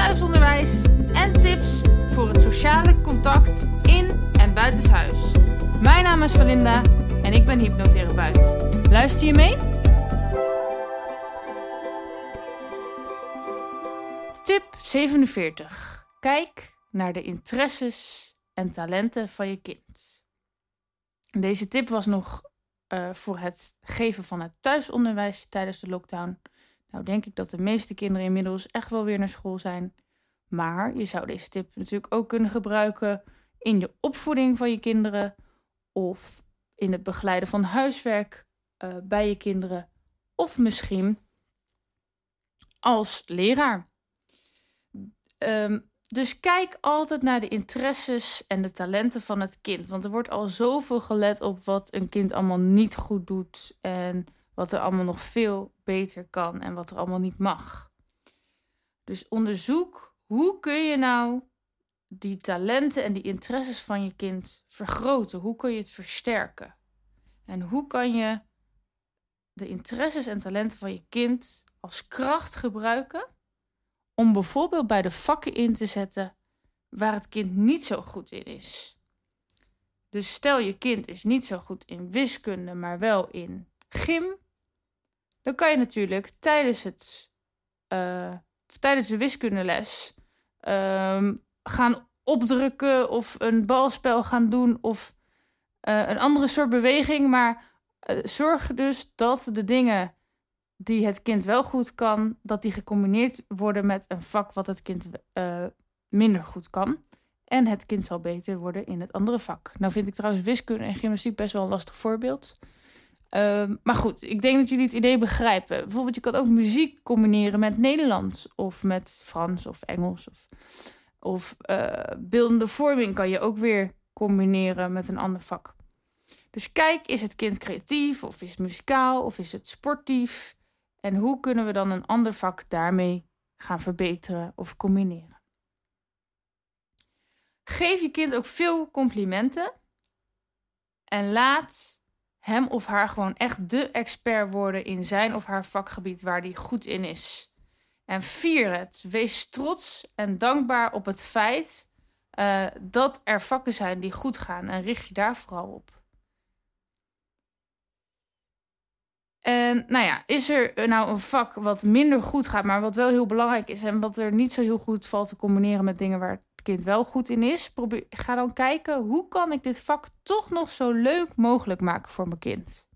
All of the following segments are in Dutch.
thuisonderwijs en tips voor het sociale contact in en buitenshuis. Mijn naam is Valinda en ik ben hypnotherapeut. Luister je mee? Tip 47. Kijk naar de interesses en talenten van je kind. Deze tip was nog uh, voor het geven van het thuisonderwijs tijdens de lockdown. Nou denk ik dat de meeste kinderen inmiddels echt wel weer naar school zijn. Maar je zou deze tip natuurlijk ook kunnen gebruiken in je opvoeding van je kinderen of in het begeleiden van huiswerk uh, bij je kinderen of misschien als leraar. Um, dus kijk altijd naar de interesses en de talenten van het kind. Want er wordt al zoveel gelet op wat een kind allemaal niet goed doet. En wat er allemaal nog veel beter kan en wat er allemaal niet mag. Dus onderzoek hoe kun je nou die talenten en die interesses van je kind vergroten? Hoe kun je het versterken? En hoe kan je de interesses en talenten van je kind als kracht gebruiken om bijvoorbeeld bij de vakken in te zetten waar het kind niet zo goed in is. Dus stel je kind is niet zo goed in wiskunde, maar wel in gym, dan kan je natuurlijk tijdens, het, uh, tijdens de wiskundeles uh, gaan opdrukken of een balspel gaan doen of uh, een andere soort beweging. Maar uh, zorg dus dat de dingen die het kind wel goed kan, dat die gecombineerd worden met een vak wat het kind minder goed kan. En het kind zal beter worden in het andere vak. Nou vind ik trouwens wiskunde en gymnastiek best wel een lastig voorbeeld. Uh, maar goed, ik denk dat jullie het idee begrijpen. Bijvoorbeeld, je kan ook muziek combineren met Nederlands of met Frans of Engels. Of, of uh, beeldende vorming kan je ook weer combineren met een ander vak. Dus kijk, is het kind creatief of is het muzikaal of is het sportief? En hoe kunnen we dan een ander vak daarmee gaan verbeteren of combineren? Geef je kind ook veel complimenten en laat hem of haar gewoon echt de expert worden in zijn of haar vakgebied waar die goed in is. En vier het. Wees trots en dankbaar op het feit uh, dat er vakken zijn die goed gaan en richt je daar vooral op. En nou ja, is er nou een vak wat minder goed gaat, maar wat wel heel belangrijk is en wat er niet zo heel goed valt te combineren met dingen waar kind wel goed in is? Ga dan kijken hoe kan ik dit vak toch nog zo leuk mogelijk maken voor mijn kind.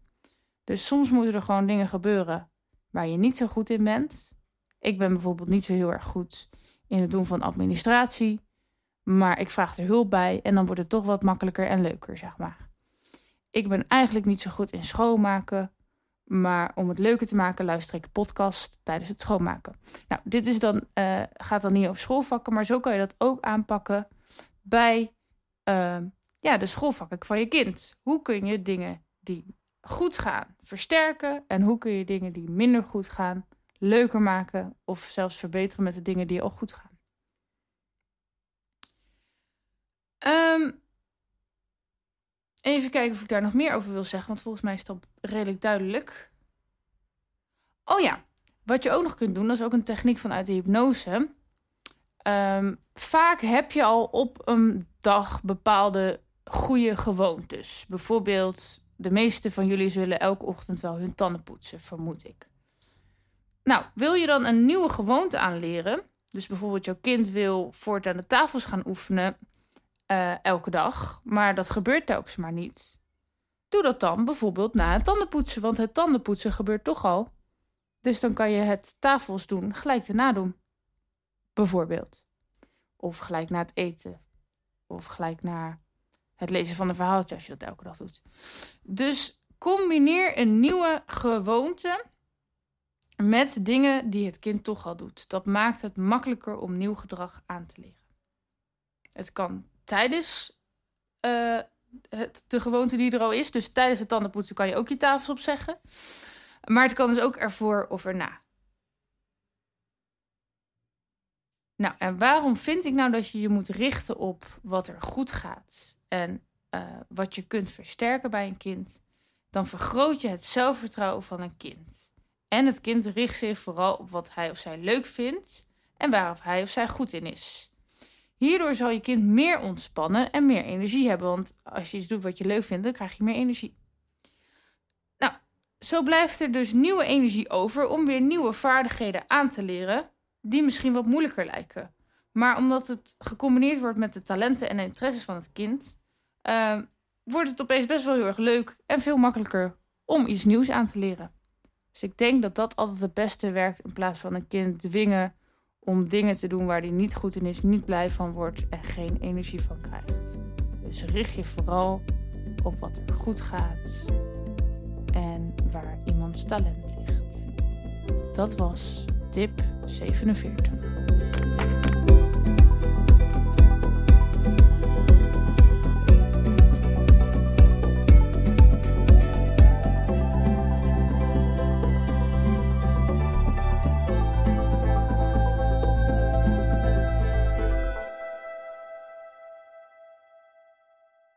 Dus soms moeten er gewoon dingen gebeuren waar je niet zo goed in bent. Ik ben bijvoorbeeld niet zo heel erg goed in het doen van administratie, maar ik vraag er hulp bij en dan wordt het toch wat makkelijker en leuker, zeg maar. Ik ben eigenlijk niet zo goed in schoonmaken. Maar om het leuker te maken, luister ik podcast tijdens het schoonmaken. Nou, dit is dan, uh, gaat dan niet over schoolvakken, maar zo kan je dat ook aanpakken bij uh, ja, de schoolvakken van je kind. Hoe kun je dingen die goed gaan versterken en hoe kun je dingen die minder goed gaan leuker maken of zelfs verbeteren met de dingen die al goed gaan? Um, Even kijken of ik daar nog meer over wil zeggen, want volgens mij is dat redelijk duidelijk. Oh ja, wat je ook nog kunt doen, dat is ook een techniek vanuit de hypnose. Um, vaak heb je al op een dag bepaalde goede gewoontes. Bijvoorbeeld, de meeste van jullie zullen elke ochtend wel hun tanden poetsen, vermoed ik. Nou, wil je dan een nieuwe gewoonte aanleren? Dus bijvoorbeeld jouw kind wil voortaan de tafels gaan oefenen uh, elke dag, maar dat gebeurt telkens maar niet. Doe dat dan bijvoorbeeld na het tandenpoetsen, want het tandenpoetsen gebeurt toch al. Dus dan kan je het tafels doen gelijk daarna doen. Bijvoorbeeld. Of gelijk na het eten. Of gelijk na het lezen van een verhaaltje als je dat elke dag doet. Dus combineer een nieuwe gewoonte met dingen die het kind toch al doet. Dat maakt het makkelijker om nieuw gedrag aan te leren. Het kan tijdens uh, het, de gewoonte die er al is. Dus tijdens het tandenpoetsen kan je ook je tafels opzeggen. Maar het kan dus ook ervoor of erna. Nou, en waarom vind ik nou dat je je moet richten op wat er goed gaat en uh, wat je kunt versterken bij een kind? Dan vergroot je het zelfvertrouwen van een kind. En het kind richt zich vooral op wat hij of zij leuk vindt en waar hij of zij goed in is. Hierdoor zal je kind meer ontspannen en meer energie hebben. Want als je iets doet wat je leuk vindt, dan krijg je meer energie. Nou, zo blijft er dus nieuwe energie over om weer nieuwe vaardigheden aan te leren, die misschien wat moeilijker lijken. Maar omdat het gecombineerd wordt met de talenten en interesses van het kind, uh, wordt het opeens best wel heel erg leuk en veel makkelijker om iets nieuws aan te leren. Dus ik denk dat dat altijd het beste werkt in plaats van een kind dwingen om dingen te doen waar hij niet goed in is, niet blij van wordt en geen energie van krijgt. Dus richt je vooral op wat er goed gaat en waar iemands talent ligt. Dat was tip 47.